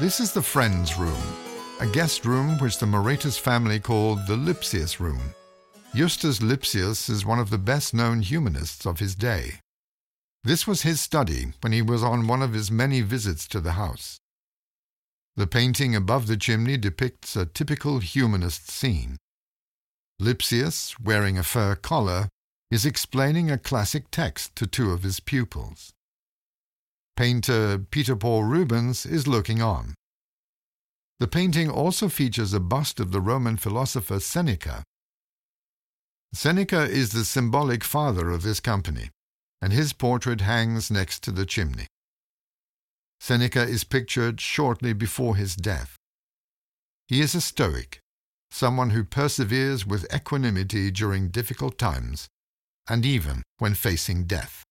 This is the Friends Room, a guest room which the Moretus family called the Lipsius Room. Justus Lipsius is one of the best known humanists of his day. This was his study when he was on one of his many visits to the house. The painting above the chimney depicts a typical humanist scene. Lipsius, wearing a fur collar, is explaining a classic text to two of his pupils. Painter Peter Paul Rubens is looking on. The painting also features a bust of the Roman philosopher Seneca. Seneca is the symbolic father of this company, and his portrait hangs next to the chimney. Seneca is pictured shortly before his death. He is a Stoic, someone who perseveres with equanimity during difficult times, and even when facing death.